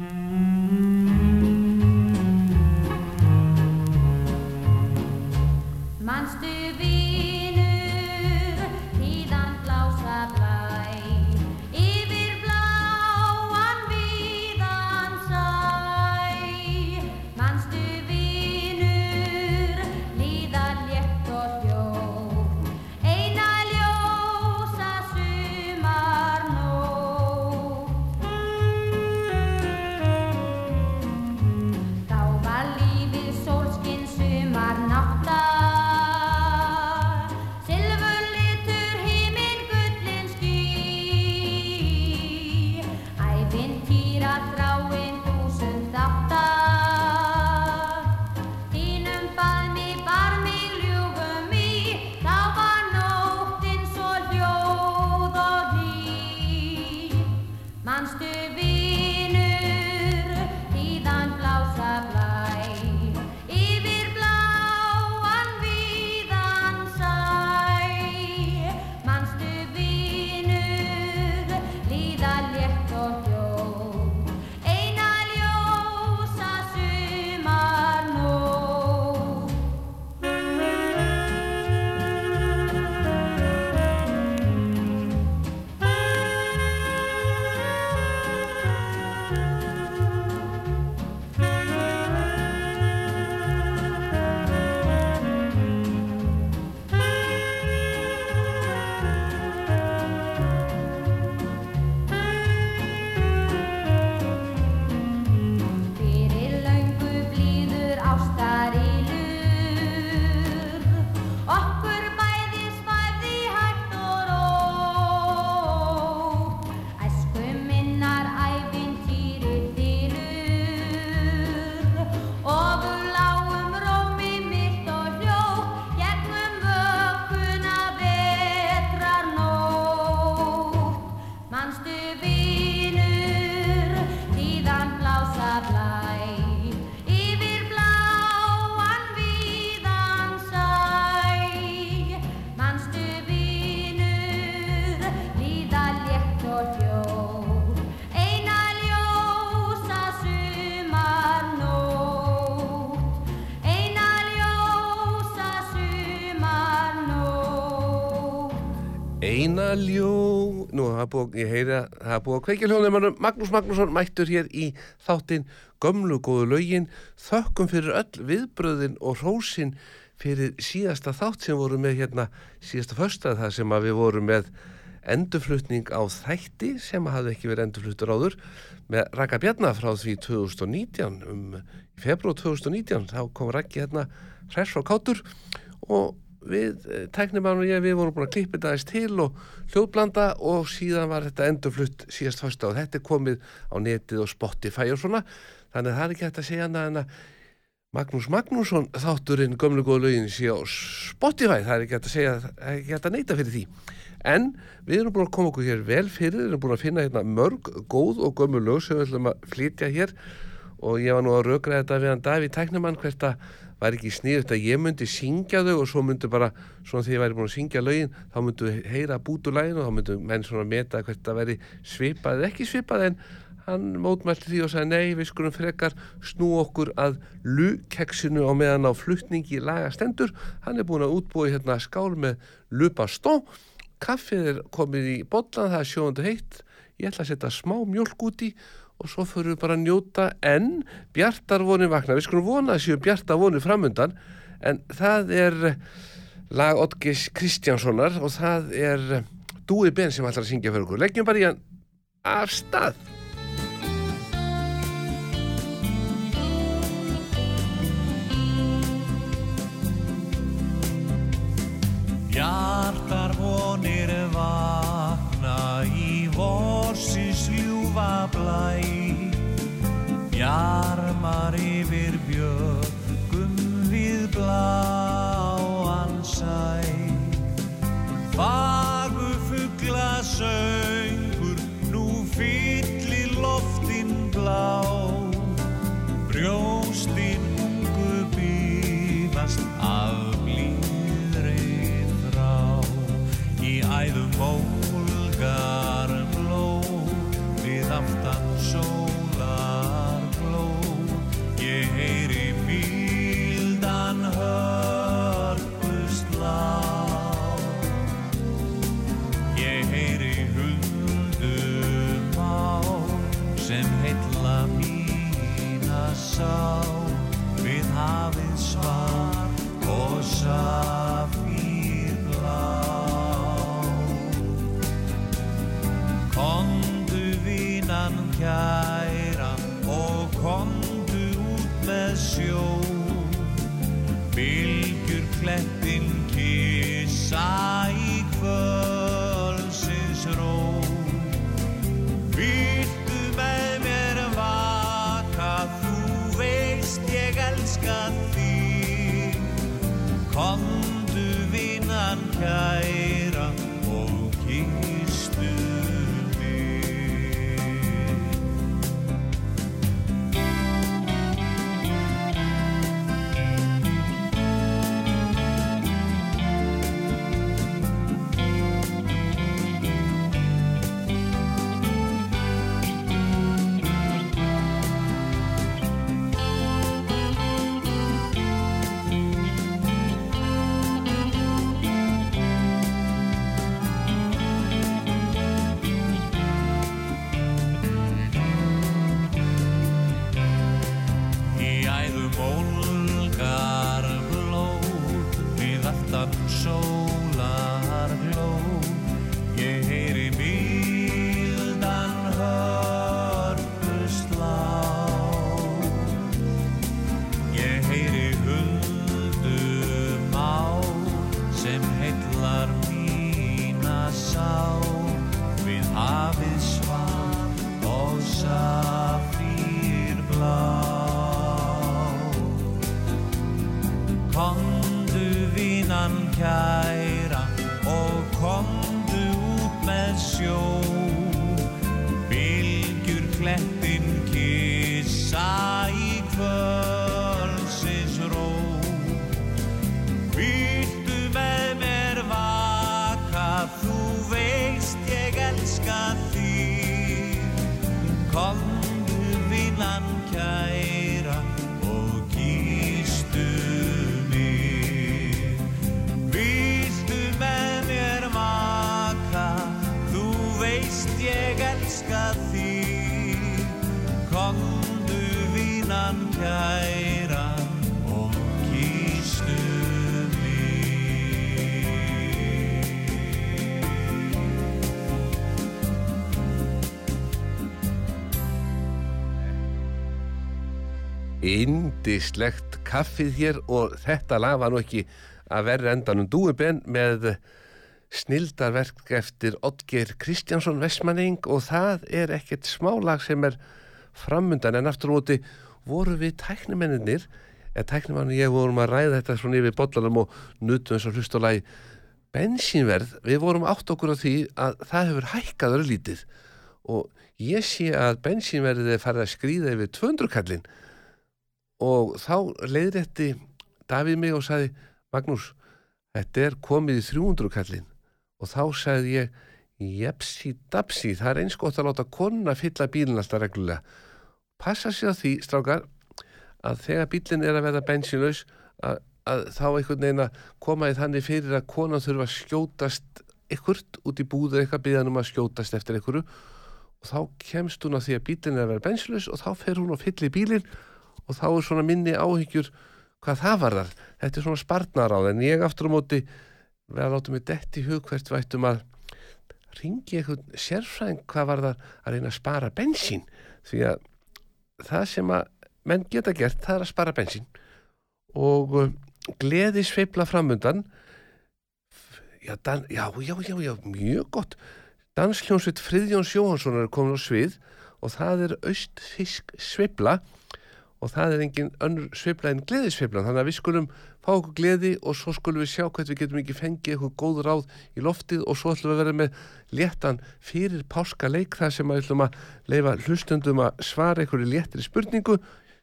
Mm-hmm. Búið, ég heyri að það er búið að kveikja hljóðnum Magnús Magnússon mættur hér í þáttinn gömlu góðu laugin þökkum fyrir öll viðbröðin og rósin fyrir síðasta þátt sem voru með hérna síðasta förstað það sem að við vorum með endurflutning á þætti sem hafði ekki verið endurfluttur áður með Raka Bjarnar frá því 2019 um februar 2019 þá kom Raki hérna hræst frá kátur og við, eh, tæknimann og ég, við vorum búin að klippa þetta aðeins til og hljóðblanda og síðan var þetta endurflutt síðast fyrsta og þetta er komið á netið og Spotify og svona. Þannig að það er ekki hægt að segja annað en að Magnús Magnússon þátturinn gömlu góðu lögin sé á Spotify. Það er ekki hægt að segja, ekki hægt að neyta fyrir því. En við erum búin að koma okkur hér vel fyrir, við erum búin að finna hérna mörg góð og gömlu lög sem við ætlum að flytja hér. Og ég var nú að raugra þetta við hann Daví Tæknumann hvert að var ekki sniðut að ég myndi syngja þau og svo myndi bara, svona því ég væri búin að syngja lögin, þá myndu heyra bút úr lægin og þá myndu menn svona meta hvert að veri svipað eða ekki svipað en hann mótmælti því og sagði nei, við skulum frekar snú okkur að lukeksinu á meðan á fluttningi lagastendur, hann er búin að útbúi hérna skál með lupastó kaffið er komið í botlan, það er sjóðandu heitt. Ég ætla að setja smá mjölk út í og svo fyrir við bara að njóta en bjartar vonið vakna, við skulum vona að séu bjartar vonið framundan en það er lag Otgis Kristjánssonar og það er Dúi Ben sem ætlar að syngja fyrir okkur. Leggjum bara í hann af stað. Bjartar ljúfa blæ. Bjarmar yfir bjögum við bláan sæ Fagu fuggla söngur nú fyllir loftin blá. Brjóstin all Indislegt kaffið hér og þetta lag var nú ekki að verða endanum. Dúibenn með snildarverk eftir Oddgeir Kristjánsson Vestmanning og það er ekkert smálag sem er framundan. En aftur úti voru við tæknimennir en tæknimann og ég vorum að ræða þetta svona yfir bollanum og nutum eins og hlustulagi bensínverð, við vorum átt okkur á því að það hefur hækkað örlítið og ég sé að bensínverðið er farið að skrýða yfir 200 kallinn og þá leiðrétti Davíð mig og sagði Magnús, þetta er komið í 300 kallinn. Og þá sagði ég jepsi dapsi, það er eins gott að láta konuna fylla bílinn alltaf reglulega. Passa sér því, strákar að þegar bílinn er að verða bensínlaus að, að þá einhvern veginn að koma í þannig fyrir að konan þurfa að skjótast ykkurt út í búður eitthvað byggðan um að skjótast eftir ykkuru og þá kemst hún að því að bílinn er að vera bensínlaus og þá fer hún og fyllir bílinn og þá er svona minni áhyggjur hvað það varðar. Þetta er svona spartnaráð en ég aftur á móti verða að láta mig dett í hug hvert vættum að ringi eitthvað sérfræðing hvað varðar að reyna að spara bensín. Því að það sem að menn geta gert það er að spara bensín. Og uh, gleði sveifla framundan. Já, dan, já, já, já, já, mjög gott. Dansljónsveit Friðjón Sjóhansson er komin á svið og það er austfisk sveifla. og það er engin önnur sveifla en gleðisveifla þannig að við skulum fá okkur gleði og svo skulum við sjá hvernig við getum ekki fengið eitthvað góð ráð í loftið og svo ætlum við að vera með léttan fyrir páska leik þar sem við ætlum að leifa hlustundum að svara einhverju léttri spurningu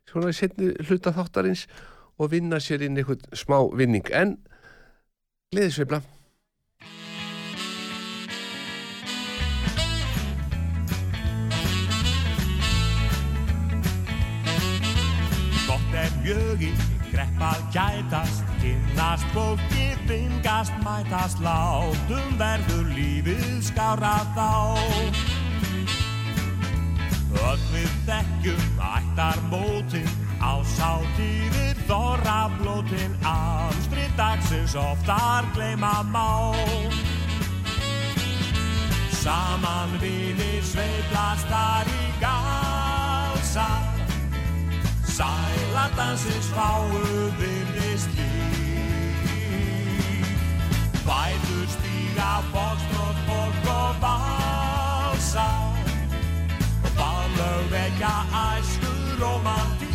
svona í setni hluta þáttarins og vinna sér inn einhvern smá vinning. En gleðisveifla Í greppað gætast, kynnast fólki, vingast, mætast, látum verður lífið skára þá. Öll við leggjum ættar mótin á sátíðir þorra blótin Amstri dagsins oftar gleyma má Saman vinir sveiflast þar í galsa Sæladansins fáu virðist líf Bætur stíga fókstrótt, fólk og valsa Bálög vekja æsku romantík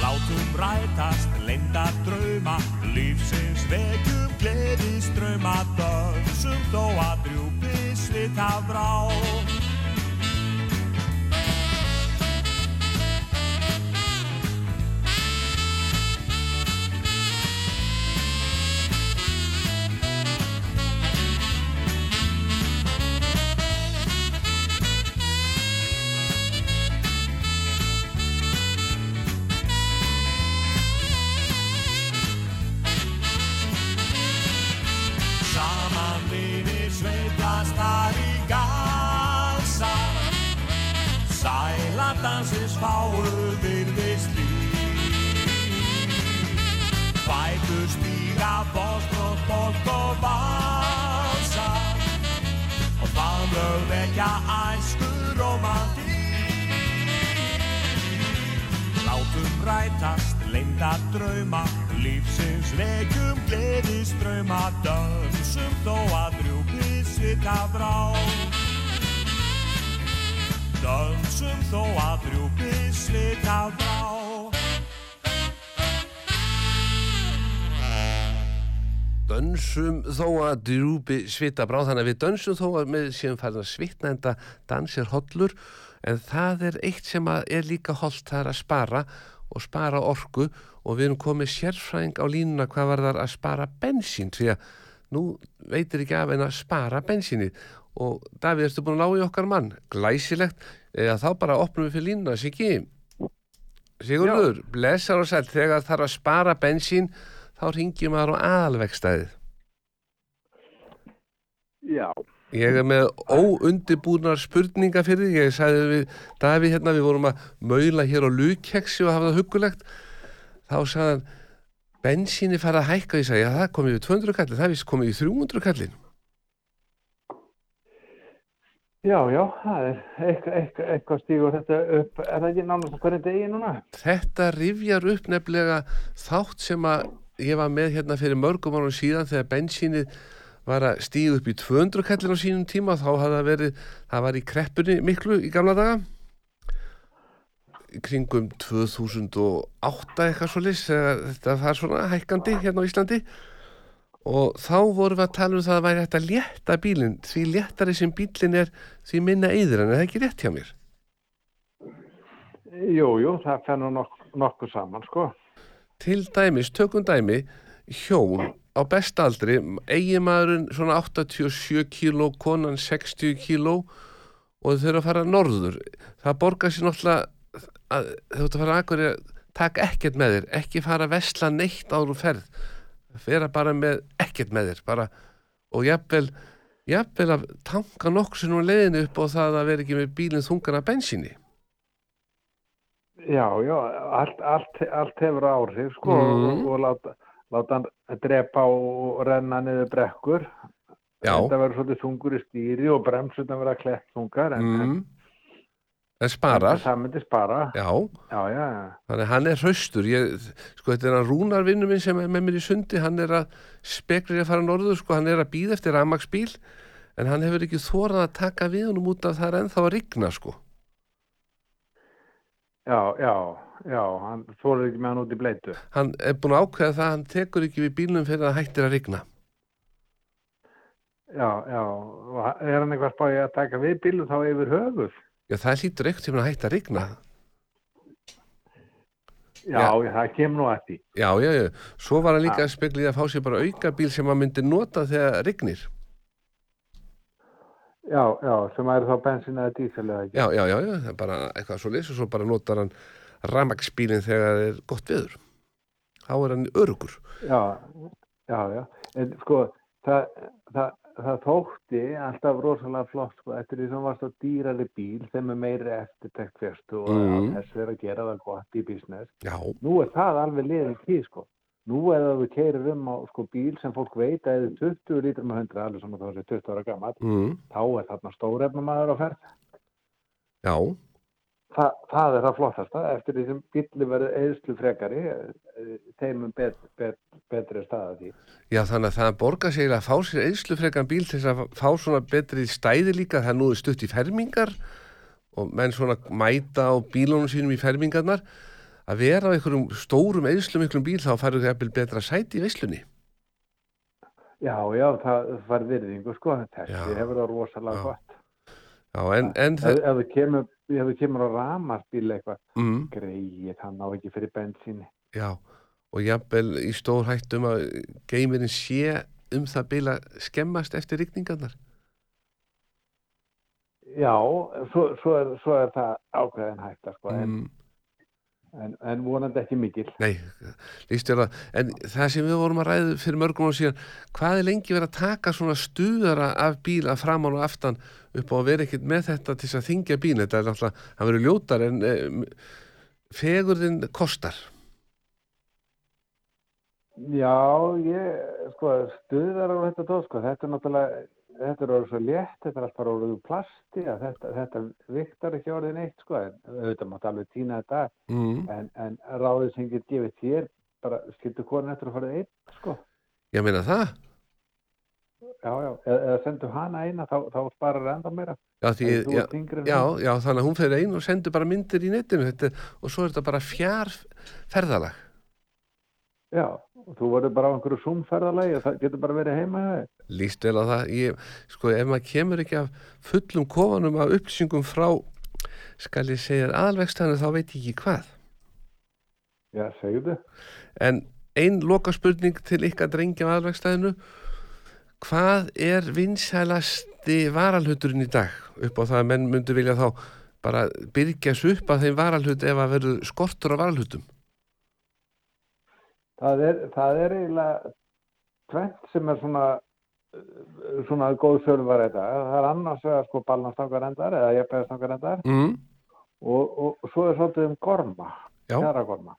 Látum rætast, leinda drauma Lífsins vekjum gleðiströma Dönsum þó að drjúpi svita vrá dönsum þó að drjúpi svita bráð þannig að við dönsum þó að með séum farin að svitna en það dansir hollur en það er eitt sem að er líka hollt það er að spara og spara orku og við erum komið sérfræðing á línuna hvað var þar að spara bensín því að nú veitir ekki af en að spara bensínið. Og Davíð, ertu búin að ná í okkar mann? Glæsilegt, eða þá bara opnum við fyrir línuna, Siggi. Sigurður, blessar og sæl þegar þarf að spara bensín þá ringjum maður á aðalvegstæðið Já, Ég er með óundibúnar spurninga fyrir því. Ég sagði við Davíð hérna, við vorum að maula hér á lukkeksi og hafa það huggulegt. Þá sagði hann, bensíni fara að hækka. Ég sagði, já það komið við 200 kallin, það vist komið við 300 kallin. já, já, það er eitthvað, eitthvað, eitthvað stígur þetta upp, er það ekki á hvernig degi núna? Þetta rifjar upp nefnilega þátt sem að ég var með hérna fyrir mörgum árum síðan þegar bensínið var að stíða upp í 200 kallin á sínum tíma þá hafði það verið, það var í kreppunni miklu í gamla daga. Kringum 2008 eitthvað svo lis þetta var svona hækkandi hérna á Íslandi. Og þá vorum við að tala um það að væri hægt að létta bílinn því léttari sem bílinn er því minna eyður en er það ekki rétt hjá mér? Jú, jú, það fer nú nok nokkuð saman, sko. til dæmis, tökum dæmi hjón á bestaldri eigimaðurinn svona 87 kíló konan 60 kíló og þau þurfa að fara norður. Það borgar sér náttúrulega að þau þurfa að fara að akkur takk ekkert með þér, ekki fara að vesla neitt áður og ferð. Vera bara með ekkert með þér bara, og jafnvel jafnvel að tanka sem nú leiðinu upp og það að vera ekki með bílinn þungana bensíni. Já, já, allt, allt, allt hefur áhrif, sko, Mhm. og, og láta, láta hann drepa og renna niður brekkur. Já. Þetta verður svolítið þungur í stýri og bremsutan verða klett þungar, en, mm. en sparar en það myndi spara. já, Já. Þannig hann er hraustur, sko þetta er hann Rúnar vinnu minn sem er með mér í sundi, hann er að spekla í að fara norður, sko hann er að býða eftir rafmaksbíl, en hann hefur ekki þórað að taka við honum út af það er ennþá að rigna, sko. Já, já, já, hann þóður ekki með hann út í bleitu. Hann er búin að ákveða það, að hann tekur ekki við bílnum fyrir að hættir að rigna. Já, já, er hann eitthvað spáið að taka við bílum þá yfir höfuð? Já, það hlýtur ekkert til að hætta að rigna. Já, Já. það kemur nú því. Já, já, já, svo var hann líka að spekla í að fá sér bara auka bíl sem hann myndi nota þegar rignir. Já, já, sem er þá bensin eða dísel eða ekki. Já, já, já, já, það er bara eitthvað svo leys og svo bara notar hann rafmaksbílinn þegar það er gott veður. Þá er hann örugur. Já, já, já. En sko, það, það, það þótti alltaf rosalega flott sko, eftir því sem varst á dýrari bíl þeim er meiri eftirtekt fyrstu og mm. þess verið að gera það gott í business. Já, Nú er það alveg liðin tíð sko. Nú eða þú keirir um á sko, bíl sem fólk veit að eða 20 lítrum að 100, alveg svona þá sé 20 ára gammal, mm, þá er þarna stórefnamaður á ferð. já, Þa, það er það flottasta, eftir því sem bíli verður eðslu frekari, eh, þeim er bet, bet, betri staða því. já, þannig að það borgar sig að fá sér einslufrekan bíl til að fá svona betri stæði líka, það er nú stutt í fermingar og menn svona mæta á bílunum sínum í fermingarnar að vera á einhverjum stórum einslum bíl þá þau eppil betra sæti í veislunni. Já, já, það var virðingu sko, þessi hefur það rosalega gott. Já, en, en það, ef þú kemur, kemur á ramarsbíl eitthvað, mm, greið, hann á ekki fyrir bensíni. já, og jafnvel í stór hættum að geimirinn sé um það bíl að skemmast eftir rigningarnar. Já, svo, svo, er, svo er það ákveðin hætta sko, Mm, en, en vonandi ekki mikil. nei, líst þér að, en það sem við vorum að ræða fyrir mörgum á síðan, hvað er lengi verið að taka svona stuðara af bíl að framan og aftan upp á að vera ekkert með þetta til að þingja bíl, þetta er náttúrulega, það verður ljótar en eh, fegurðin kostar. Já, ég, sko, stuðar á þetta tóð, sko, þetta er náttúrulega, þetta er orðið svo létt, þetta er alltaf orðið úr plasti, þetta, þetta viktar ekki orðið neitt, sko, en auðvitað mátt alveg týna þetta, Mm. en, en ráðið sem get gefið þér, bara skildu konin eftir að fara einn, sko, Ég meina það, já, já, eða, eða sendu hana eina, þá, þá sparar enda meira, já, því, já, já, já, þannig að hún fyrir einn og sendur bara myndir í netinu þetta, og svo er þetta bara fjár ferðalag. Já, og þú verður bara á einhverju sumferðalagi og það getur bara verið heima líst vel á það. Ég, sko ef maður kemur ekki af fullum kofanum af upplýsingum frá skal ég segja aðalvegstæðinu þá veit ég ekki hvað. Já, segðu. en ein loka spurning til ykkar drengja af aðalvegstæðinu hvað er vinsælasti varalhuturinn í dag? Upp á það að menn myndu vilja þá bara byrgjast upp að þeim varalhut ef að verður skortur á varalhutum Það er, það er eiginlega tvent sem er svona svona góð sölvar þetta. Það er annars vegar sko ballanstangarendar eða jafnvegastangarendar mm. og, og, og svo er svolítið um gorma, kjaragorma.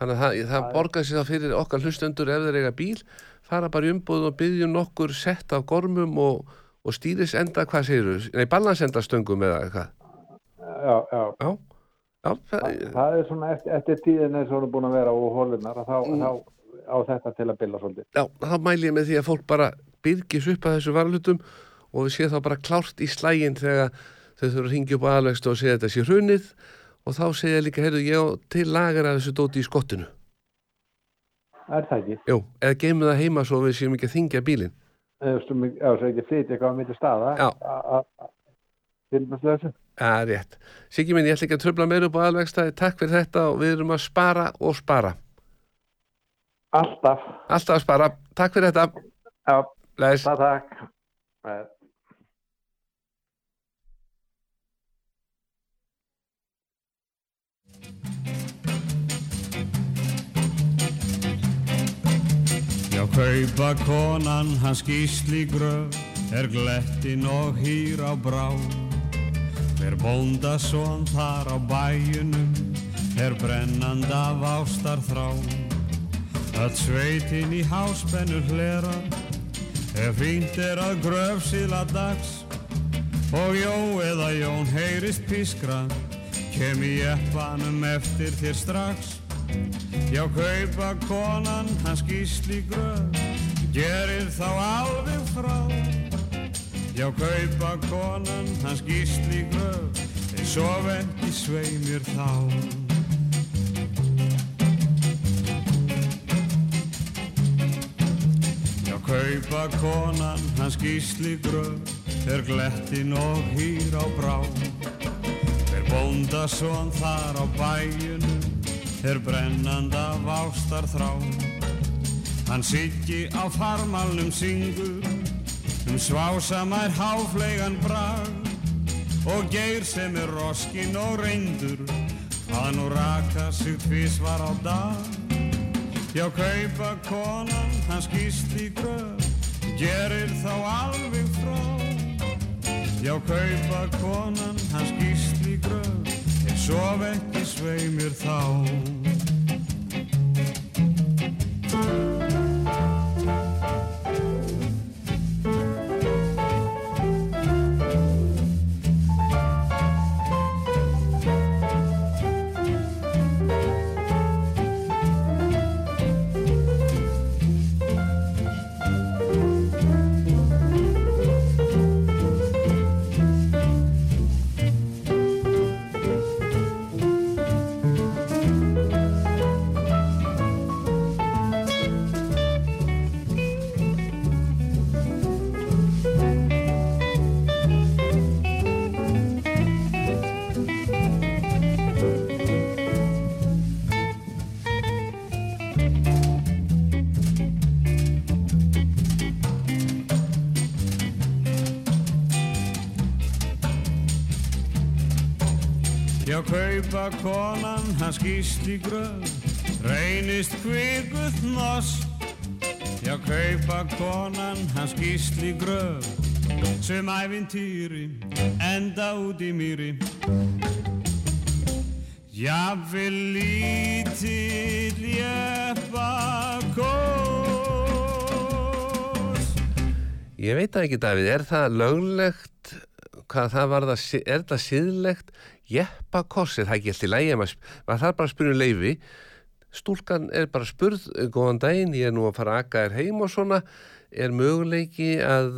Þannig að það, það borgar sér þá fyrir okkar hlustendur ef þeir eiga bíl, fara bara í umbúð og byggja nokkur sett af gormum og, og stýrisenda, hvað segirðu? Nei, ballansendastöngum eða eitthvað. Já, já. Já, já, Það, það, er svona eftir, eftir tíðin eins og hún er búin að vera og hólunar þá, Mm. þá á þetta til að billa svolítið. já, þá mæli ég með því að fólk bara byrgis upp að þessu varlutum og við séum þá bara klárt í slægin þegar þau þurfa að ringja upp á aðlegstu og segja þetta sé hrunið og þá segja líka, heyrðu, ég á til lagar að þessu dóti í skottinu. Er það ekki? Jú, eða geymum það heima svo við séum ekki að þingja mikið- Já, svo ekki flytja eitthvað á milli staða. Já. Er rétt. Siggi minn, ég ætla ekki að tröfla meira upp á aðalvegstæði. Takk fyrir þetta og við erum að spara og spara. Alltaf. Alltaf að spara. Takk fyrir þetta. Já, Læs. það takk. Eh, Já, kaupa konan hans gísli gröf er glettin og hýr á brá. Hver bóndasón þar á bæjunum er brennand af ástar þrá. Öll sveitin í háspennu hlera ef fínt er að gröf síla dags og Jó eða Jón heyrist pískra kem í eppanum eftir þér strax. Já, kaupa konan hans gísli gröf, gerir þá alveg frá. Já, kaupa konan hans gísli gröf, þeir sof ekki sveimir þá. Já, kaupa konan hans gísli gröf, er glettin og hýr á brá. Er bóndasón þar á bæjunum, er brennand af ástar þrá. Hann siggi á farmalnum syngur, um svásamær háfleigan brag. Og geir sem er roskin og reyndur, að nú raka sig tvísvar á dag. Já, kaupa konan hans gísli gröf, gerir þá alveg frá Já, kaupa konan hans gísli gröð Ég sof ekki sveimir þá konan hans gísli gröð Reynist kvikuð noss Já, kaupa konan hans gísli gröð Sem æfintýri enda út í mýri. Jafnvel lítill jeppa kós Ég veit það ekki, Davíð, er það löglegt, hvað það var það, er það síðlegt, jeppakoss, er það ekki alltaf lægi, maður þarf bara að spyrja um leifi, stúlkan er bara spurð, góðan daginn, ég er nú að fara að akka þér heim og svona, er möguleiki að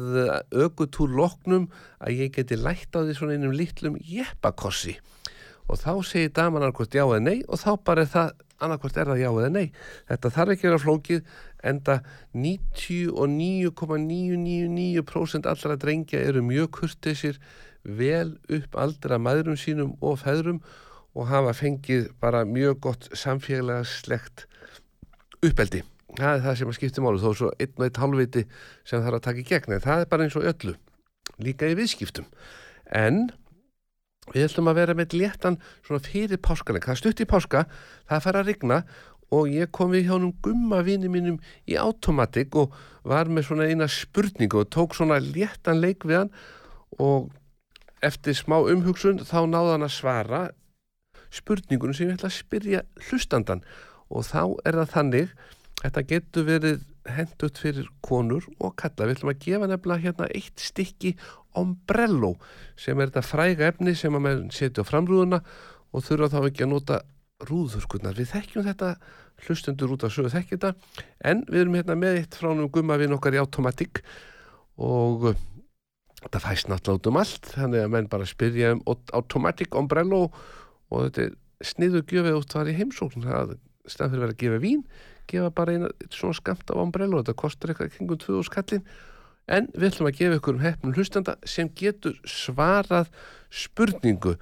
aukutúr loknum að ég geti lætt á því svona einum litlum jeppakossi? Og þá segir daman annarkvæmt já eða nei og þá bara er það annarkvæmt er það já eða nei. Þetta þarf ekki að vera flókið enda 99,999% allra drengja eru mjög kurtisir vel upp aldra maðurum sínum og feðrum og hafa fengið bara mjög gott samfélagslegt uppeldi. Það er það sem að skipta málu þó svo einn og einn halvviti sem þarf að taka í gegn en það er bara eins og öllu líka í viðskiptum. En við ætlum að vera með léttan svona fyrir páskaleg. Það stutt í páska, það fara að rigna og ég kom við hjá húnum gumma vini mínum í automatik og var með svona eina spurningu og tók svona léttan leik við hann og eftir smá umhugsun þá náða hann að svara spurningunum sem ég ætla að spyrja hlustandan og þá er það þannig þetta getur verið hendut fyrir konur og kalla við ætlum að gefa nefnilega hérna eitt stykki ombrello sem er þetta fræga efni sem að mann setja á framrúðuna og þurfa þá ekki að nota rúðurskurnar. Við þekkjum þetta hlustundur út af sögu þekkjum þetta en við erum hérna með eitt frá nú gumma við nokkar í automatik og þetta fæst náttúrulega út um allt þannig að menn bara spyrja um automatic ombrello og þetta er sniðu gjöfið út þar í heimsókn. Það stæðan fyrir að vera að gefa vín gefa bara eina svona skamt af ombrello þetta kostar eitthvað kringum 2000 skallin en við ætlum að gefa ykkur um hefnum hlustanda sem getur svarað spurningu.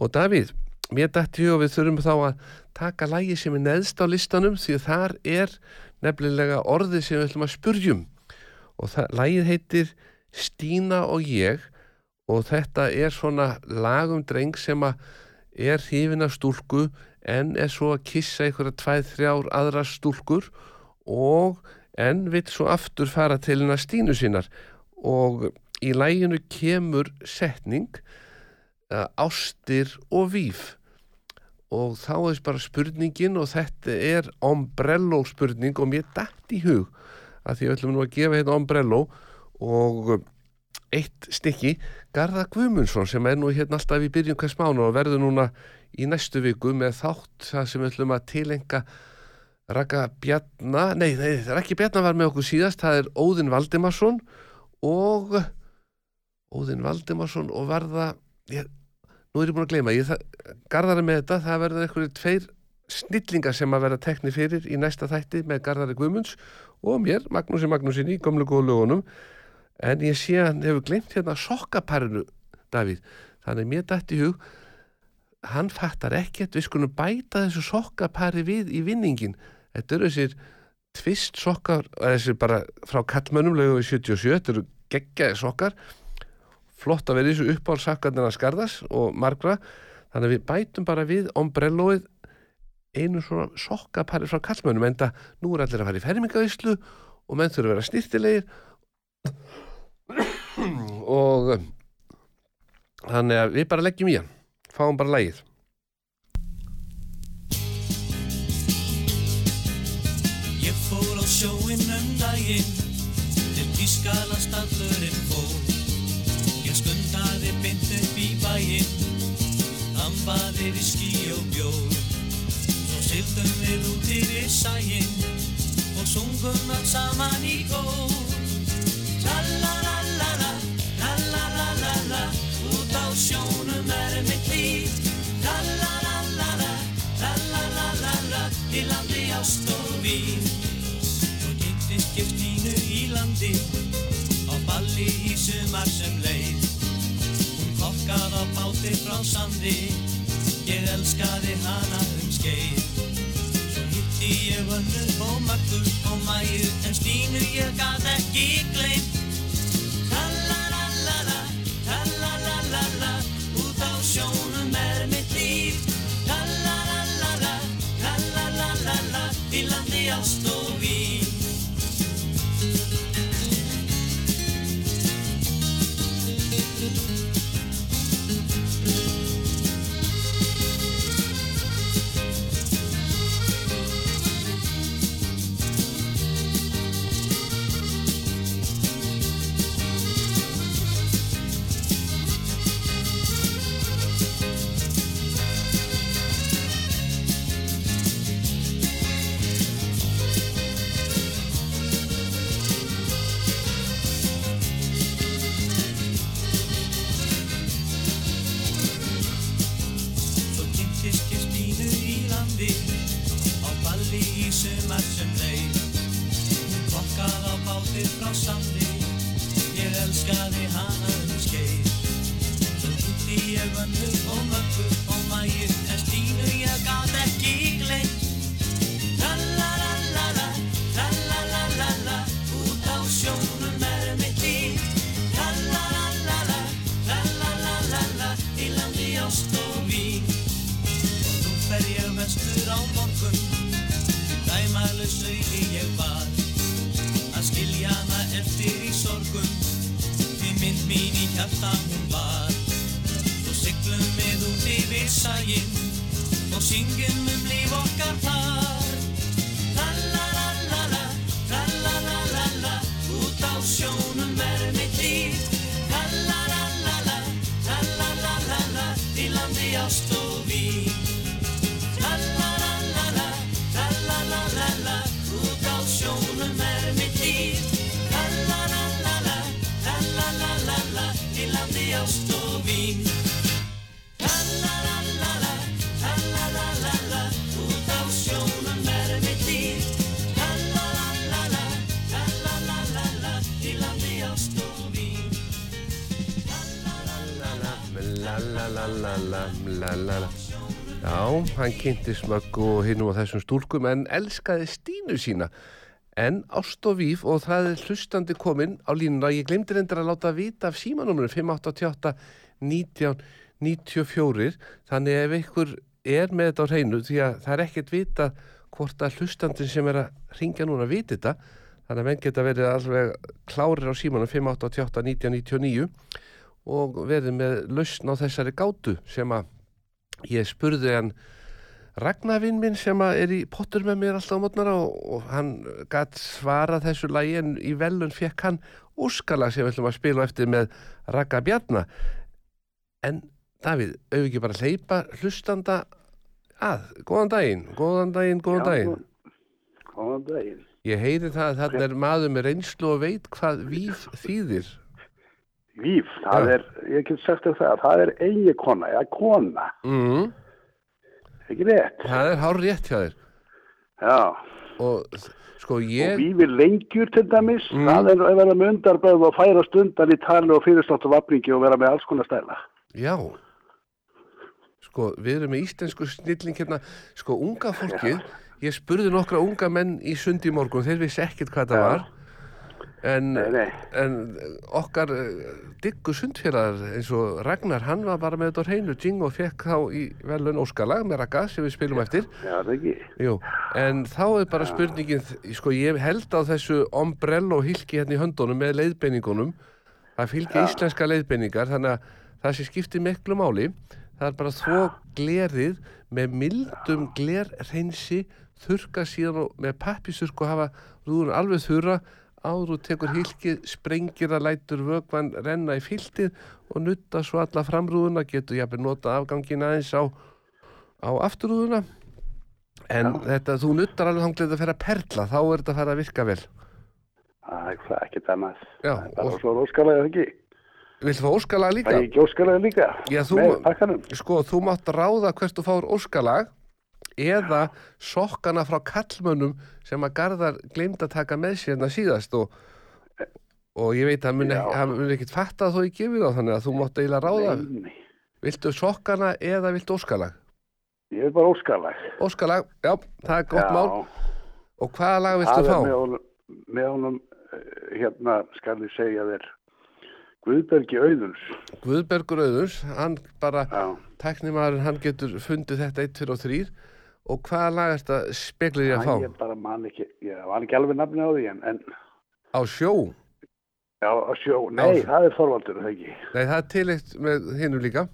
Og Davíð mér dætti og við þurfum þá að taka lægi sem er neðst á listanum því þar er nefnilega orðið sem við ætlum að spurjum og það, lægið heitir Stína og ég og þetta er svona lagum dreng sem að er hrifin af stúlku en er svo að kissa einhverja tvæð þrjár aðra stúlkur og en vil svo aftur fara til hennar Stínu sínar. Og í læginu kemur setning uh, ástir og víf. Og þá er bara spurningin og þetta er ombrello spurning og mér dætt í hug að því ætlum nú að gefa hérna ombrello og eitt stykki Garða Guðmundsson sem er nú hérna alltaf í byrjun hvers mánu og verður núna í næstu viku með þátt það sem við ætlum að tilenga Raka Bjarnar, nei, nei, Raki Bjarnar var með okkur síðast, það er Óðinn Valdimarsson og Óðinn Valdimarsson og varða, ég, nú er ég búin að gleyma, ég garðari með þetta, það verður einhverju tveir snillingar sem að vera tekni fyrir í næsta þætti með Garðari Guðmunds og mér, Magnúsi Magnúsinni, gömlu góðu lögunum, en ég sé að hann hefur glemt hérna sokkaparinu, Davíð, þannig mér dætt í hug, hann fattar ekkert, við skulum bæta þessu sokkapari við í vinningin, þetta eru þessir tvist sokkar, þessi bara frá kallmönnum lögu í 77, þetta eru geggjaði sokkar, flott að vera þessu uppálsakkarnina skarðas og margra, þannig að við bætum bara við ombrelloið einu svona sokkapari frá kallmönnum, en það nú er allir að fara í fermingaðislu og menn þurfa að vera snirtilegir og þannig að við bara leggjum í hann fáum bara lægið Ég fór á sjóinn um daginn til Tískaland stallurinn fór. Ég skundaði beint upp í bæinn, ambaði við skí og bjór. Svo sildum við út yfir sæinn og sungum allt saman í. Tralalalala, tralalalala, út á sjónum er mitt líf. Tralalalala, tralalalala, í landi ást og vín. Svo ég Stínu í landi, á balli í sumar sem leið. Hún kokkað á báti frá sandi, ég elskaði hana um skeið. Svo hitti ég vönnu og maggur og mæju, en Stínu ég gat ekki gleymt. Landi dæmalus auði ég var. Að skilja hana eftir í sorgun, því mynd mín í hjarta hún var. Svo siglum við út yfir sæinn og syngjum um líf okkar þar. Tralalala, tralalala, út á sjónum er mitt líf. Tralalala, tralalala, í landi ást Lalalala Já, hann kynnti smöggu og hinn og þessum stúlkum en elskaði Stínu sína. En Ást og Víf og það er hlustandi kominn á línuna. Ég glemdi reyndar að láta vita af símanúmurinn 588 1994 þannig ef ykkur er með þetta á hreinu því að það er ekkert vita hvort að hlustandin sem er að ringja núna viti þetta. Þannig að menn geta verið alveg klárir á símanum 588 1999 og verið með lausn á þessari gátu sem að ég spurði hann Ragnarvinn minn sem að er í pottur með mér alltaf á mótnara og, og hann gætt svara þessu lagi en í velun fekk hann úskala sem við ætlum að spila eftir með Ragga Bjarna. En Davíð, auðvitað ekki bara hleypa hlustanda að, góðan daginn góðan daginn, góðan daginn. Góðan daginn. ég heyri það að þarna er maður með reynslu og veit hvað víf þýðir Víf, það Já. er, ég get sagt þér það, það er eigi kona, eða kona, mm, ekki rétt. það er hár rétt hjá þér Já, og sko og ég víf er lengjur til dæmis, Mm. það er að vera með undarböð og færa stundan í tali og fyrirstáttu vapningi og vera með alls konar stæla. Já Sko, við erum með íslensku snilling hérna Sko, unga fólkið Ég spurði nokkra unga menn í sundi morgun Þeir vissi ekkert hvað það Já. var En, Nei, nei. en okkar eh, diggu sundfélagar eins og Ragnar, hann var bara með þetta á hreinu Jing og fekk þá í velun Óskala með Ragga sem við spilum eftir Já. Jú, En þá er bara spurningin, sko ég held á þessu ombrello hilki hérna í höndunum með leiðbeiningunum. Það fylgja íslenska leiðbeiningar, þannig að það sem skiptir miklu máli, það er bara þvó glerið með mildum glerreinsi, þurka síðan og með pappisurku hafa rúðun alveg þurra, áður og tekur hilkið, sprengir að lætur vögvan renna í fyltið og nutta svo alla framrúðuna, getur jafnir nota afgangin aðeins á, á afturrúðuna. En þetta, þú nuttar alveg þanglega að fer að perla, þá er þetta að fara að virka vel. Það er það ekkert annað. Já, Það er bara og- svo óskalega ekki. Viltu fá óskalag Það líka? er ekki óskalega líka. Já, þú-. Sko, þú mátt ráða hvert þú fáur óskalag eða sokkana frá kallmönnum sem að Garðar gleymd að taka með sér hérna síðast og, og ég veit að hann mun, Já. ekki, hann mun ekkit fatta að þú ég gefið þá þannig að þú mátt eiginlega ráða Nei, viltu sokkana eða viltu óskalag Ég er bara óskalag. óskalag, já, það er gott Já, mál og hvaða lag viltu fá? með honum, með honum eh, hérna skal ég segja þér Guðbergi Auðuns. Guðbergur Auðurs, hann bara Já. tæknimaðurinn, hann getur fundið þetta 1, 2 og 3 og hvaða lag er þetta speklið ég að Æ, fá? Ég bara man ekki, ég var ekki alveg nafni á því en, en Á sjó? já, á sjó, nei, Á- það er Þorvaldur, það ekki. Nei, það er til eitt með hinnum líka.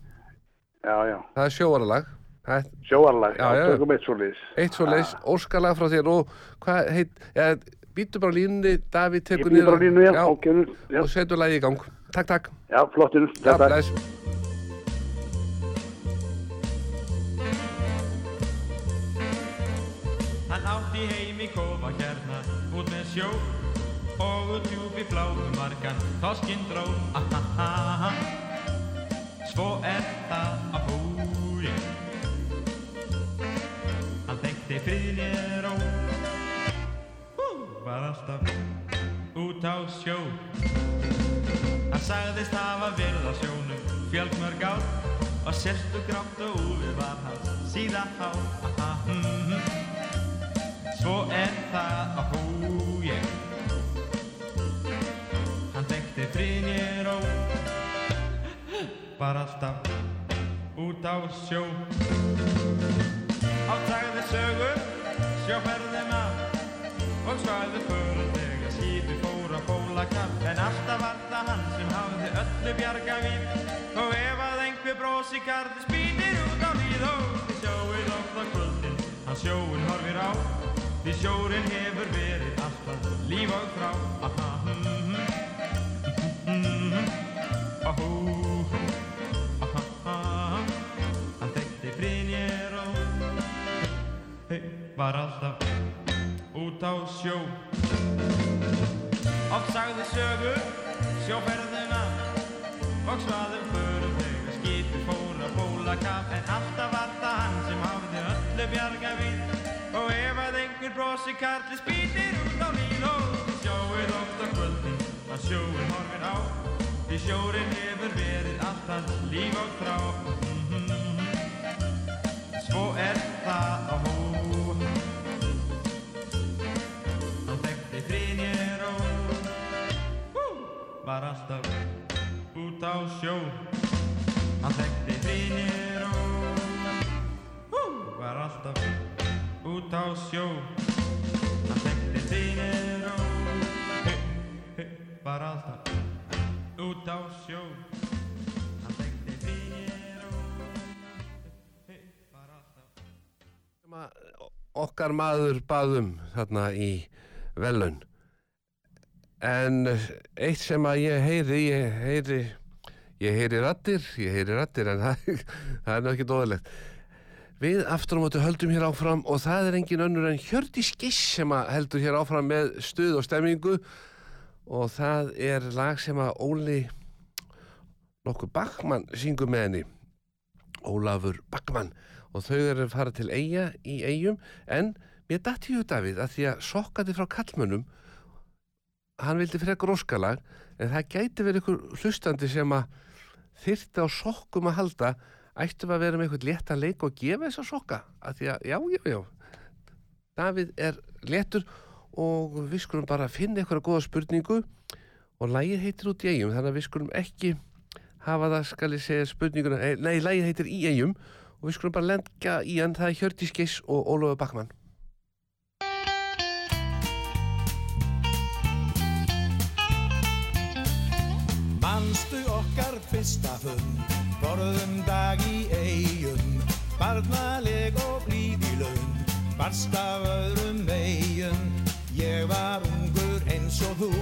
Já, já, það er sjóaralag það er sjóarlag, Já, já, tökum eitt svo liðs. eitt svo leis, óskalag frá þér og hvað heit, ja, býtu bara á línunni Davíð Ég tekur býð bara niður línu, já, já, ok, já, og setur lagi í gang. Takk, takk, já, flottir, já, þetta. Hann átti heim í kofa hérna út með sjó og út djúpi fláum margan þoskinn dró Ahaha. Svo er það að húi Hann þekkti friðinni ró. Hú, var alltaf út á sjó. Hann sagðist hafa verið á sjónum fjölmörg ár og sérstu grátt og úfið var hans síða há Aha, mm, mm. Svo er það að hú ég Hann þekkti frinir og Var alltaf út á sjó. Átagði sögu Sjóferðum af Og svæði fyrir þegar skipi fór að bóla kapp En alltaf var það hann sem hafði öllu bjarga vín Og ef að einhver brosi kardi spýnir út á líð Og þið sjáuð oft á kvöldin Hann sjóin horfir á Því sjórin hefur verið alltaf líf og frá mm, mm, mm, mm. Hann þekkti Brynjar og var alltaf út á sjó Oft sagði sögu sjóferðina og svaðum förum þegar skipi fór að bóla kapp en alltaf var það hann sem hafði öllu bjarga vín brosi karli spýtir út á lín og þið sjáuð oft á kvöldin að sjóin horfir á. Því sjórin hefur verið allt hans líf og þrá Svo er það á hú Hann þekkti Brynjar og Hú, var alltaf út á sjó. Hann þekkti Brynjar og Hú, var alltaf út á sjó. Hann og Hey, hey, var alltaf út á sjó. Hann Brynjar og Hey, var alltaf. Okkar maður baðum þarna í velun en eitt sem að ég heyri ég heyri ég heyri rattir, ég heyri rattir en það, það er nú ekki dóðilegt við aftur á móti höldum hér áfram og það er engin önnur en Hjördi Skiss sem heldur hér áfram með stuð og stemmingu. Og það er lag sem að Óli nokkuð Backmann syngur með henni. Ólafur Backmann og þau eru fara til eiga í eigum en mér dætti hug Davíð að því að sokkandi frá kallmönnum hann vildi frekar óskalag en það gæti verið ykkur hlustandi sem að þyrfti á sokkum að halda ættum að vera með eitthvað léttan leik og gefa þess að soka að því að já, já, já. Davíð er léttur og við skulum bara finna eitthvað góða spurningu og lægið heitir út í eigum þannig að við skulum ekki hafa það skal ég segja spurninguna eh, nei, lægið heitir í eigum og við skulum bara lendja í hann það er Hjördi Skeiss og Ólofur Bakmann Manstu okkar fyrsta hund Borðum dag í eigum Barnaleg og blíð í laun Barst af öðrum eigum Ég var ungur eins og þú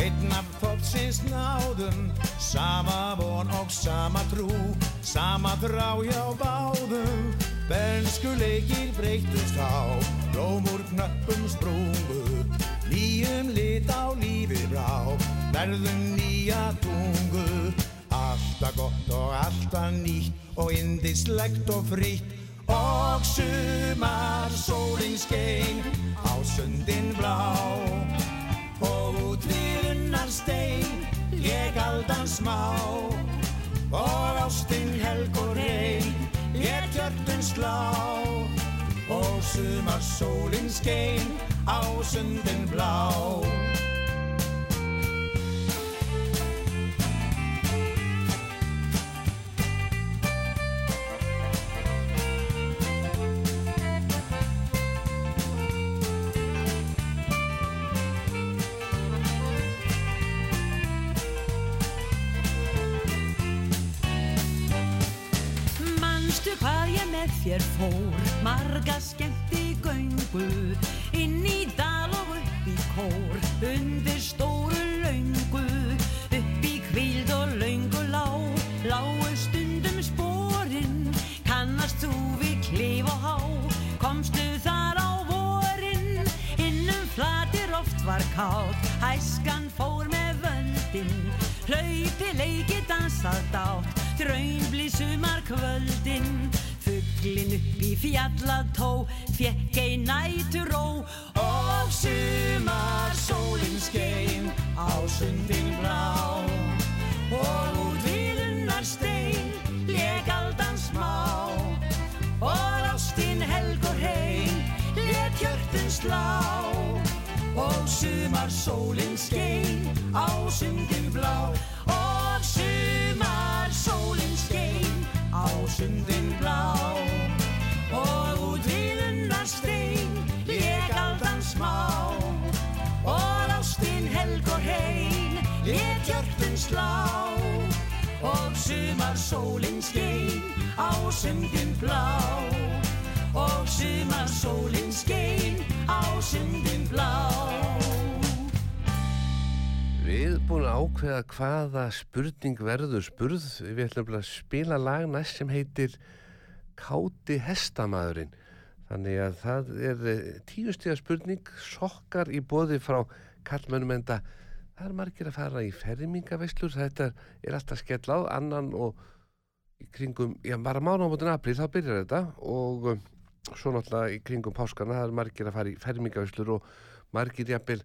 Einn af þópsins náðum Sama von og sama trú Sama þrá hjá báðum. Bernsku leikir breytust á Blómur knöppum sprungu Nýjum lit á lífi brá Verðum nýja tungu Alltaf gott og alltaf nýtt Og indislegt og frítt. Og sumar sólinn skein Á sundin blá. Og út við unnar stein Ég aldan smá. Og ástinn helg og reyn Ég kjörtun slá. Og sumar sólinn skein Á sundin blá marga skemmti göngu, inn í dal og upp í kór, undir stóru laungu, upp í kvíld og laungu lá, lágu stundum spórin, kannast þú við klif og há, komstu þar á vorin, innum flatir oft var kátt, hæskan fór með völdin, hlaupi leiki dansað dátt, draunbli sumar kvöldin, fugglin upp í fjallató, fjekk ei nætur ró, Og sumar sólinn skein á sundin blá og úr viðunnar stein, lék aldan smá, og ástin helg og reyn, lék hjörtun slá. Og sumar sólinn skein á sundin blá. Og sumar sólinn skein á sundin blá smá og ástin helg og reyn lék hjörtun slá Og sumar sólinn skein á sundin blá og sumar sólinn skein á sundin blá Við búin að ákveða hvaða spurning verður spurð. Við ætlum að spila lag næst sem heitir Káti hestamæðurinn. Þannig að það er eh, tíu stiga spurning, sokkar í bóði frá kallmönnum enda. Það er margir að fara í fermingaveislur, þetta er alltaf skell á, annan og í kringum, já bara mánu á mótin april þá byrjar þetta og um, svo náttúrulega í kringum páskana það er margir að fara í fermingaveislur og margir jafnvel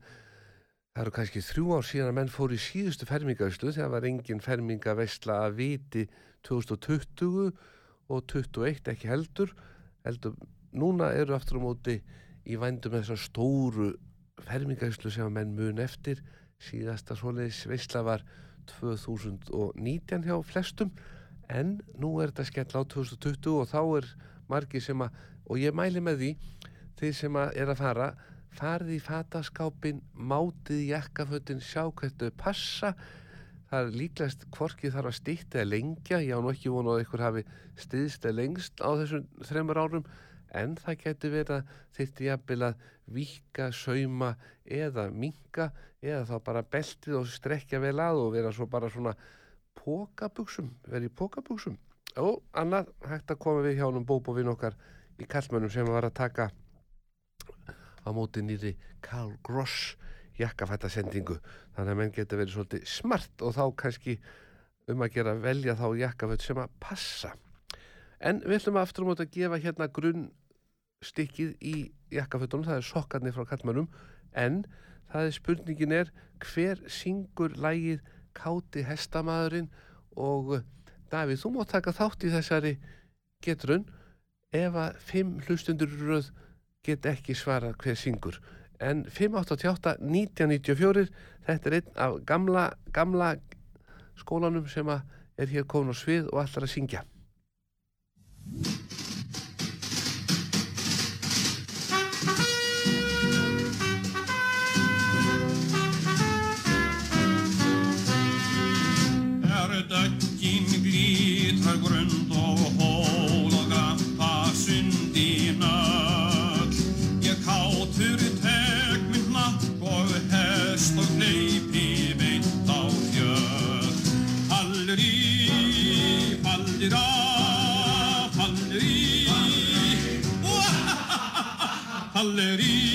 Það eru kannski þrjú ár síðan að menn fóru í síðustu fermingavislu þegar var engin fermingavisla að viti 2020 og 21 ekki heldur. heldur núna eru aftur á móti í vændum með þessar stóru fermingavislu sem að menn mun eftir. Síðasta svoleiðis visla var 2019 hjá flestum en nú er þetta skell á 2020 og þá er margi sem að, og ég mæli með því, þeir sem að er að fara farið í fataskápin, mátið jakkafötin, sjá hvert þau passa. Það er líklegast hvorki þarf að stýtta eða lengja. Ég á nú ekki vonu að ykkur hafi stiðst eða lengst á þessum þreymur árum. En það getur verið að þyrti jafnvel að vika, sauma eða minka eða þá bara beltið og strekja vel að og vera svo bara svona pókabuxum, vera í pókabuxum. Og annað hægt að koma við hjá húnum bóbovinn okkar í kallmönnum sem var að taka á móti nýri Carl Gross jakkafættasendingu þannig að menn geta verið svolítið smart og þá kannski um að gera velja þá jakkafætt sem að passa en við ætlum aftur á móti að gefa hérna grunn stikkið í jakkafötunum, það er sokkarnir frá kallmannum en það er spurningin er hver syngur lægið káti hestamæðurinn og Davíð, þú mátt taka þátt í þessari getrun. Ef að fimm hlustundur röð get ekki svarað hver syngur. En 588 1994 þetta er einn af gamla, gamla skólanum sem er hér komin á svið og allar að syngja Alleluia.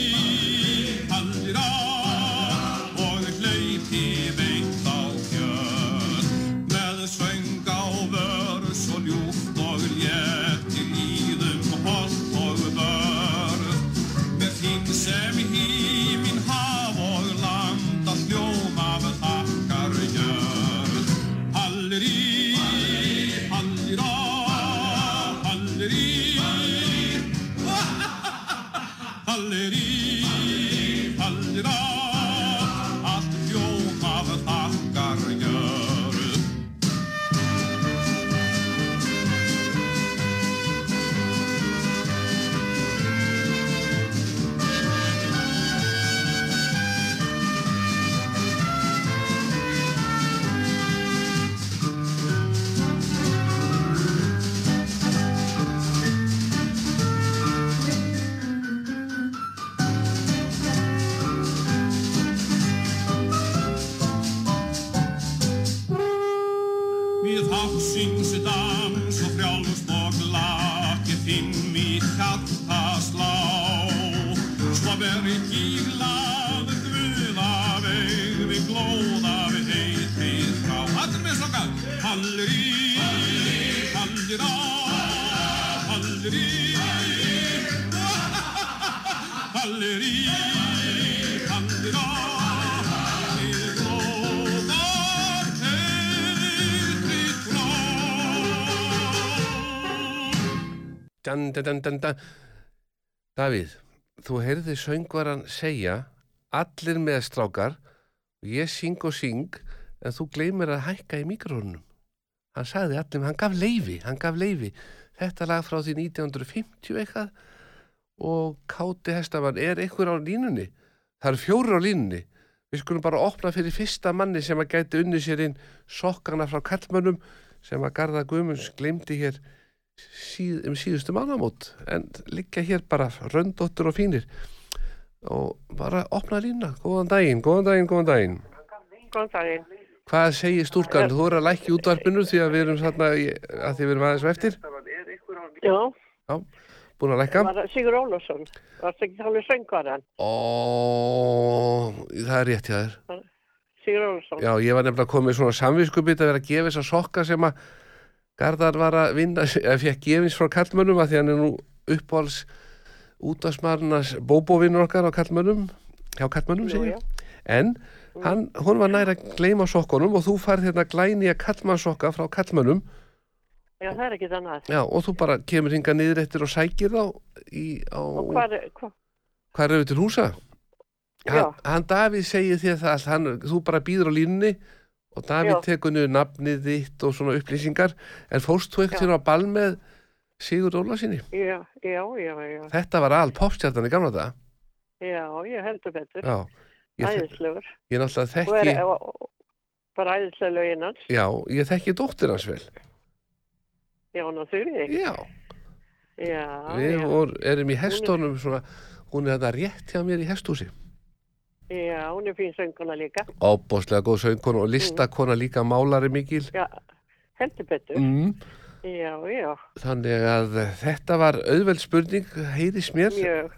Davíð, þú heyrði söngvaran segja allir með strákar ég syng og syng en þú gleymir að hækka í mikrónum. Hann sagði allir, hann gaf leifi, hann gaf leifi. Þetta lag frá því 1950 eitthvað og Káti Hestamann er einhver á línunni. Það eru fjórir á línunni. Við skulum bara opna fyrir fyrsta manni sem að gæti unni sér inn sokkana frá kallmönnum sem að Garða Guðmunds glemdi hér síð, um síðustu mánamót en liggja hér bara röndóttur og fínir og bara opna lína, góðan daginn, góðan daginn, góðan daginn Góðan daginn. hvað segir stúlkan, þú er að lækja útvarpinu því að við erum þarna í- að því við erum aðeins á eftir Já, búin að lækka var það Sigur Ólafsson. Varst ekki við söngvaran? og það er rétt hjá þér Sigur Ólafsson. já, ég var nefnilega komið svona samviskubit að vera að gefa þess að sokka sem að Garðar var að vinna, eða fekk gefins frá kallmönnum að því hann er nú uppáhalds útvarsmarnas bóbóvinnur okkar á kallmönnum hjá kallmönnum segja já. en hann, hún var nær að gleyma sokkunum og þú færð hérna glæni að kallmannsokka frá kallmönnum Já, það er ekki annað. já, og þú bara kemur hinga niður eftir og sækir þá í, á, Og hvað er, hva, hvað eru til húsa? Já. Hann, hann Davíð segir þér það allt, hann, þú bara býður á línunni og Davíð Já. tekur niður nafnið þitt og svona upplýsingar en fórst þú ekkert á ball með Sigur Ólasinni? já, já, já, já, Þetta var al popstjartan í gamla daga já, ég heldur betur. Æðislegur. ég náttúrulega Og er, þekki og, og, bara æðislega lögin hans. Já, ég þekki dóttir hans vel Já, ná þurfið. Já, Já, við já. vor, erum í hestónum svona, hún er þetta rétt hjá mér í hestúsi Já, hún er fín sönguna líka. Óbóðslega góð söngkona og listakona líka málari mikil Já, heldur betur. mm. Já, já, Þannig að þetta var auðveld spurning, heyris mér mjög.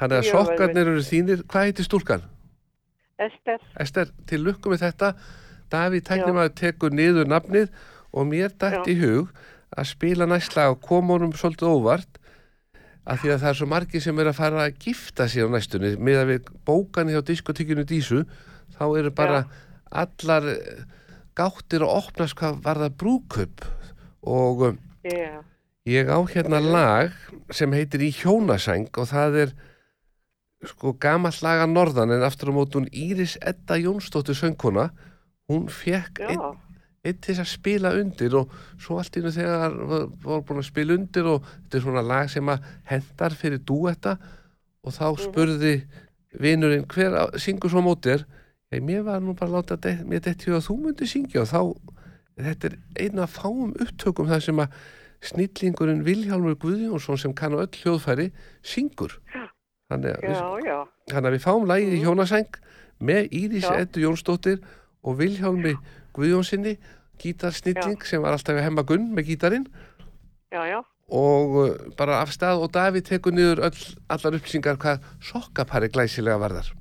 Þannig að sokkarnir eru þínir Hvað heitir stúlkan? Ester, Ester, til lukku með þetta Davíð Já. tæknum tekur niður nafnið og mér dætt í hug að spila næstlega og koma honum svolítið óvart af því að það er svo margir sem er að fara að gifta sér á næstunni með að við bókan hjá diskotíkinu Dísu þá eru bara allar eh, gáttir að opnast hvað var það brúköp og um, já, Ég á hérna lag sem heitir Í hjónasæng og það er sko gamall lag að norðan en aftur á móti hún Íris Edda Jónsdóttir söngkona. Hún fekk já, einn einn til þess að spila undir og svo allt nú þegar var, var búin að spila undir og þetta er svona lag sem að hendar fyrir dúetta og þá spurði vinurinn hver á- syngur svo á móti er ég, mér var nú bara að láta det, mér þetta að þú myndi syngja og þá þetta er eina af fáum upptökum þar sem að snillingurinn Vilhjálmur Guðjónsson sem kann á öll hljóðfæri syngur. Þannig að, já, já, þannig að við fáum lagið í hjónasæng með Íris Já. Eddu Jónsdóttir og Vilhjálmi Guðjónsinni gítarsnilling sem var alltaf að hemma gunn með gítarinn já, já, og uh, bara af stað og Davíð tekur niður öll, allar upplýsingar hvað sokkapari glæsilega varðar.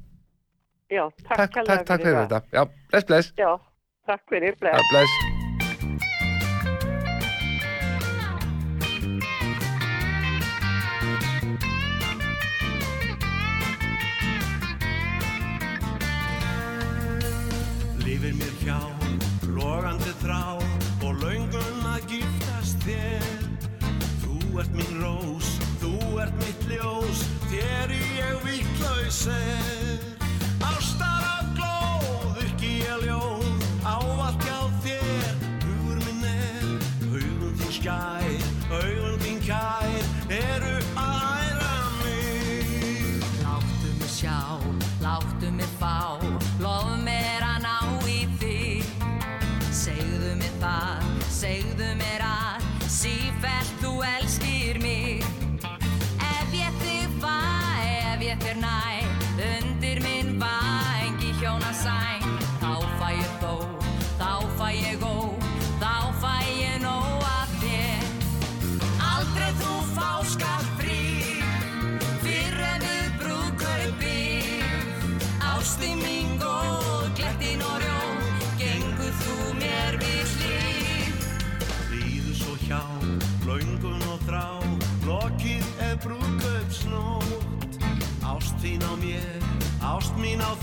Já, takk Takk, takk, takk fyrir þetta. Já, bless, bless. Já, takk fyrir, bless. Bless. Ert mín rós, þú ert mitt ljós, þér ég vittlaus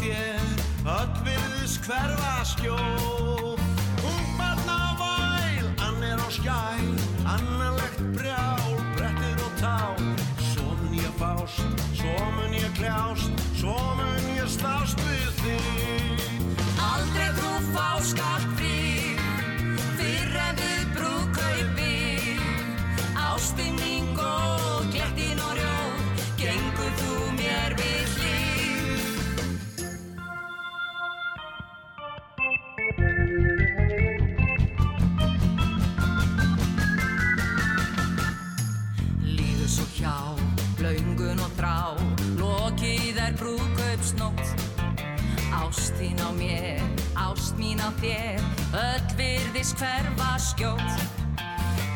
þér, öll virðis hverfa skjóð. Brúðkaupsnótt Ást þín á mér, ást mín á þér Öll virðis hverfa skjótt.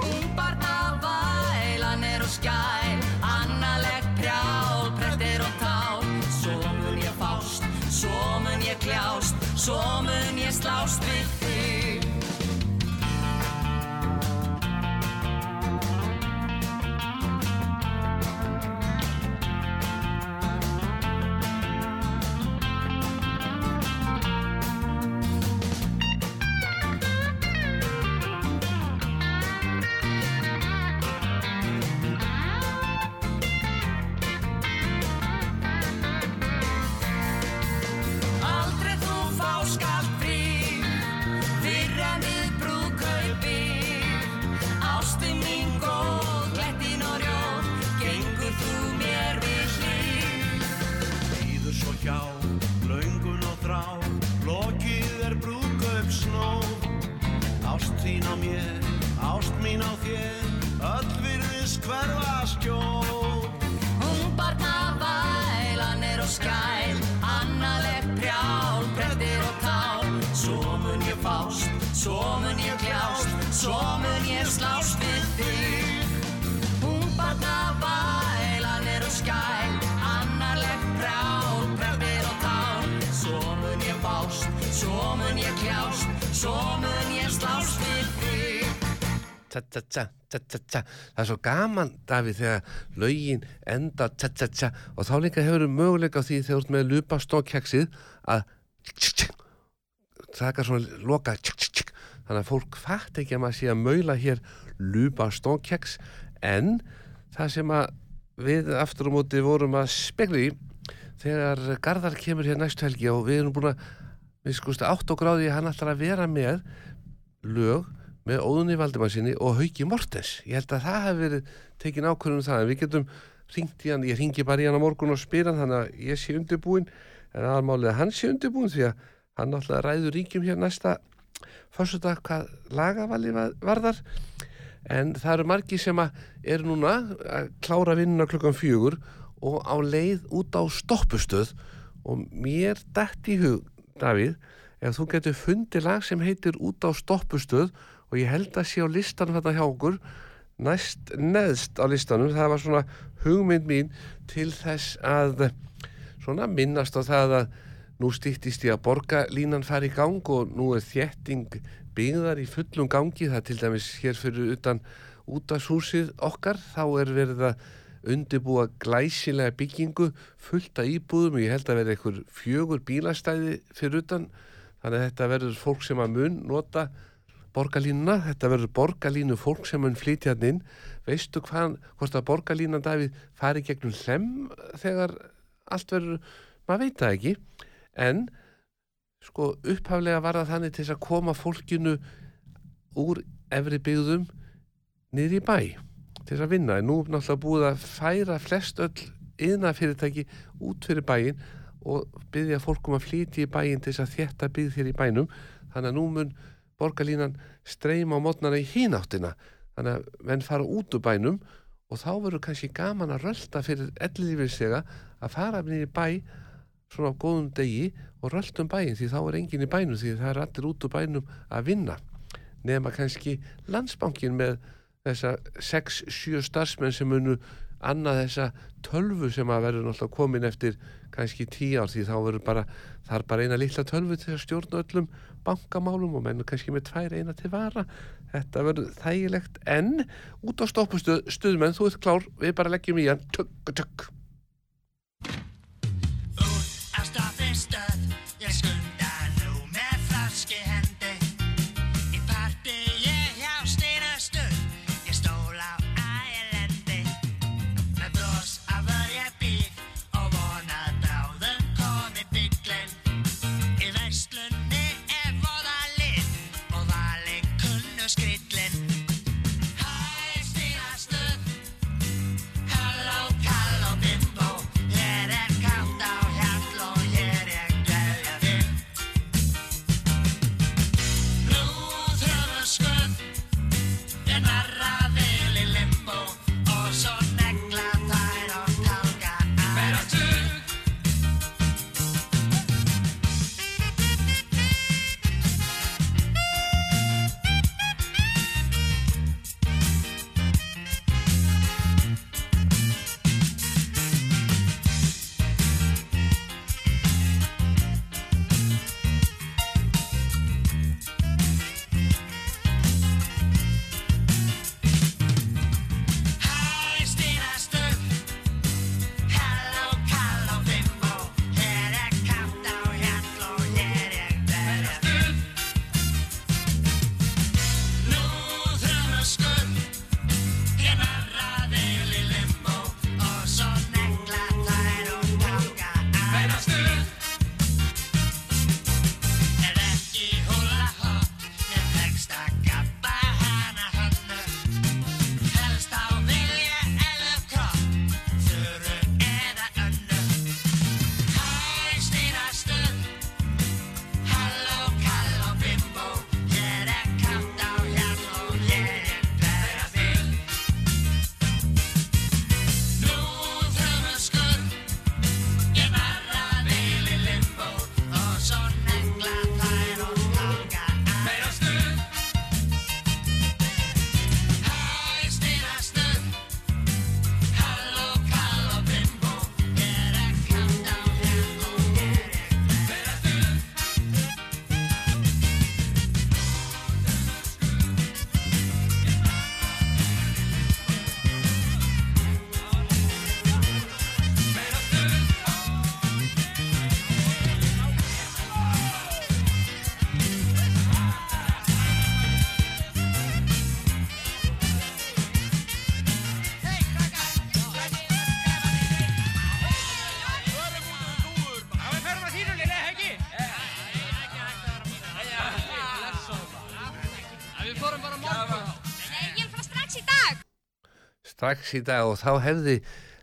Ungbarna vælan er og skæl Annalegt prjál, prettir og tál Svo mun ég fást, svo mun ég kljást Svo mun ég slást við þig þín á mér, ást mín á þér, öll virðis hverfa skjótt. Hún barna vælan er og skæl Annalegt prjál, brettir og tál Svo mun ég fást, svo mun ég kljást það er svo gaman, Davíð, þegar lögin enda og þá líka hefur möguleika á því þegar þú ert með lupa stókjaksið að taka svona loka þannig að fólk fatt ekki að maður sé að maula hér lupa stókjaks en það sem að við aftur á móti vorum að spekla í þegar Garðar kemur hér næstu helgi og við erum búin að við skustu átt og gráði að hann ætlar að vera með lög með Óðunni Valdimarsinni og Hauki Mortens. Ég held að það hefði verið tekin ákvörðunum það en við getum ringt í hann, ég ringi bara í hann á morgun og spyr hann þannig að ég sé undirbúinn. En aðalmálið að hann sé undirbúinn því að hann náttúrulega ræður ríkjum hér næsta fyrstudag hvað lagavali va- varðar. En það eru margi sem eru núna að klára vinnuna klukkan fjögur og á leið út á stoppustöð. Og mér dætt í hug, Davíð ef þú getur fundið lag sem heitir út á stoppustöð og ég held að sé á listanum þetta hjá okkur næst neðst á listanum. Það var svona hugmynd mín til þess að svona minnast á það að nú stýttist ég að borgarlínan fari í gang og nú er þétting byggðar í fullum gangi. Það til dæmis hér fyrir utan útashúsið okkar. Þá er verið að undirbúa glæsilega byggingu fullt af íbúðum. Og ég held að verði einhver fjögur bílastæði fyrir utan. Þannig að þetta verður fólk sem að mun nota borgarlínuna, þetta verður borgarlínu fólk sem mun flytja hann inn. Veistu hvað, hvort að borgarlínan Davíð fari gegnum hlem þegar allt verður, maður veit það ekki. En sko upphaflega var það þannig til að koma fólkinu úr efri byggðum niður í bæ til að vinna, en nú er náttúrulega búið að færa flest öll yðna fyrirtæki út fyrir bæin og byggja fólkum að flýti í bæin til þess að þétta byggð þér í bænum. Þannig að nú mun borgarlínan streyma á mótnana í hínáttina þannig að menn fara út úr bænum og þá verður kannski gaman að rölda fyrir ellilífislega að fara niður í bæ svona á góðum degi og röldum bæin því þá er engin í bænum því það er allir út úr bænum að vinna. Nema kannski landsbankin með þessa 6-7 starfsmenn sem munu annað þessa tölvu sem að verður náttúrulega komin eftir kannski 10 ár því þá verður bara það er bara eina lilla tölvu til að stjórna öllum bankamálum og menn kannski með tvær eina til vara. Þetta verður þægilegt. En út á stoppustuð stuðmenn þú ert klár, við bara leggjum í hann. Tök, tök Á staðinn stöð, ég skunda strax í dag og þá hefði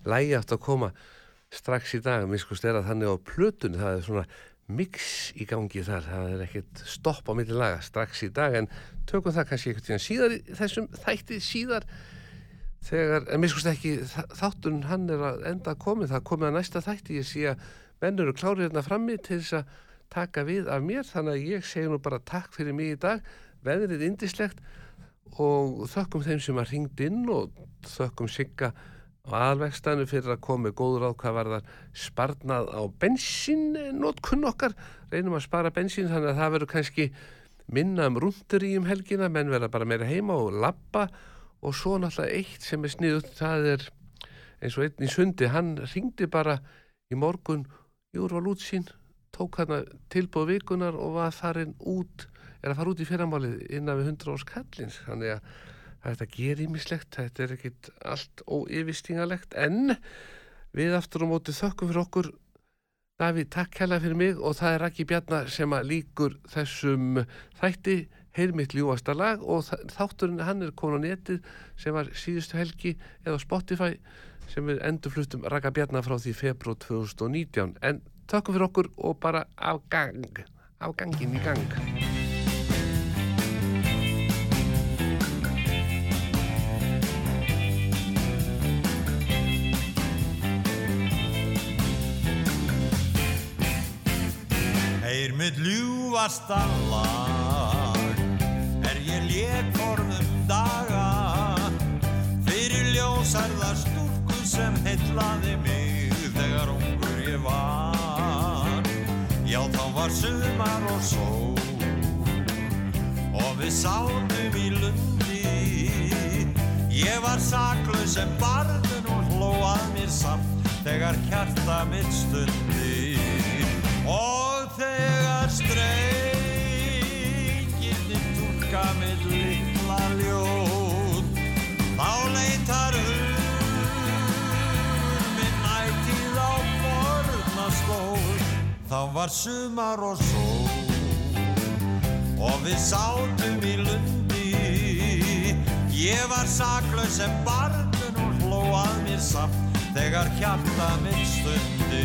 lægi átt að koma strax í dag. Miskust er að þannig á plötunni það er svona mix í gangi þar það er ekkert stopp á milli laga strax í dag en tökum það kannski einhvern tíðan síðar þessum þætti síðar þegar, en miskust ekki þa- þáttun hann er að enda komið það komið að næsta þætti, ég sé að menn eru klárið hérna frammi til þess að taka við af mér, þannig að ég segi nú bara takk fyrir mig í dag, veðrið indislegt og þökkum þeim sem að ringd inn og þökkum Sigga á aðalvegstanu fyrir að koma með góður á hvað var það sparnað á bensínnótkunn okkar. Reynum að spara bensín þannig að það verður kannski minna um rúndur í um helgina. Menn verða bara meira heima og labba. Og svo náttúrulega eitt sem er sniðut það er eins og einn í sundi. Hann ringdi bara í morgun Júrval útsýn tók hann tilbúð vikunar og var farin út er að fara út í fyrramálið innan við 100 árs kallins þannig að þetta ger ímislegt þetta er ekkit allt óyfistingalegt en við aftur á móti þökkum fyrir okkur. Davíð, takk hella fyrir mig og það er Raki Bjarnar sem að líkur þessum þætti. Heilmitt ljúasta lag og þátturinn hann er komin á netið sem var síðustu helgi eða Spotify sem við endurfluttum Raka Bjarnar frá því februar 2019 en takkum fyrir okkur og bara á gang á gangin í gang Heyr mitt ljúfasta lag. Er ég lék forðum daga. Fyrir ljósærða stúlku sem heitlaði mig Þegar ungur ég var. Já þá var sumar og sól Og við sátum í lundi. Ég var saklaus sem barðun og hló að mér samt Þegar hjarta mitt stundi Þá var sumar og sól Og við sátum í lundi. Ég var saklaus sem barnun og hló að mér samt Þegar hjarta mitt stundi.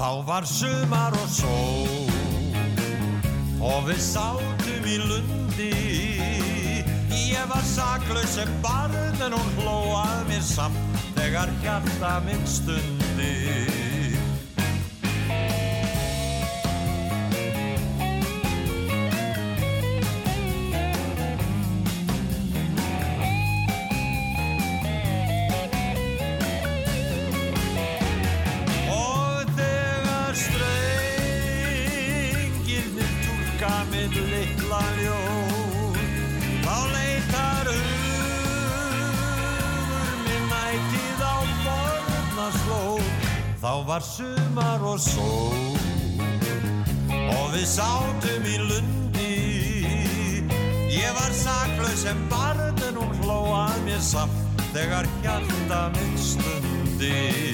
Þá var sumar og sól Og við sátum í lundi. Ég var saklaus sem barn en hún hló að mér samt Þegar hjarta minn stundi var sumar og sól. Og við sátum í lundi. Ég var saklaus en hún hló að mér samt Þegar hjarta minn stundi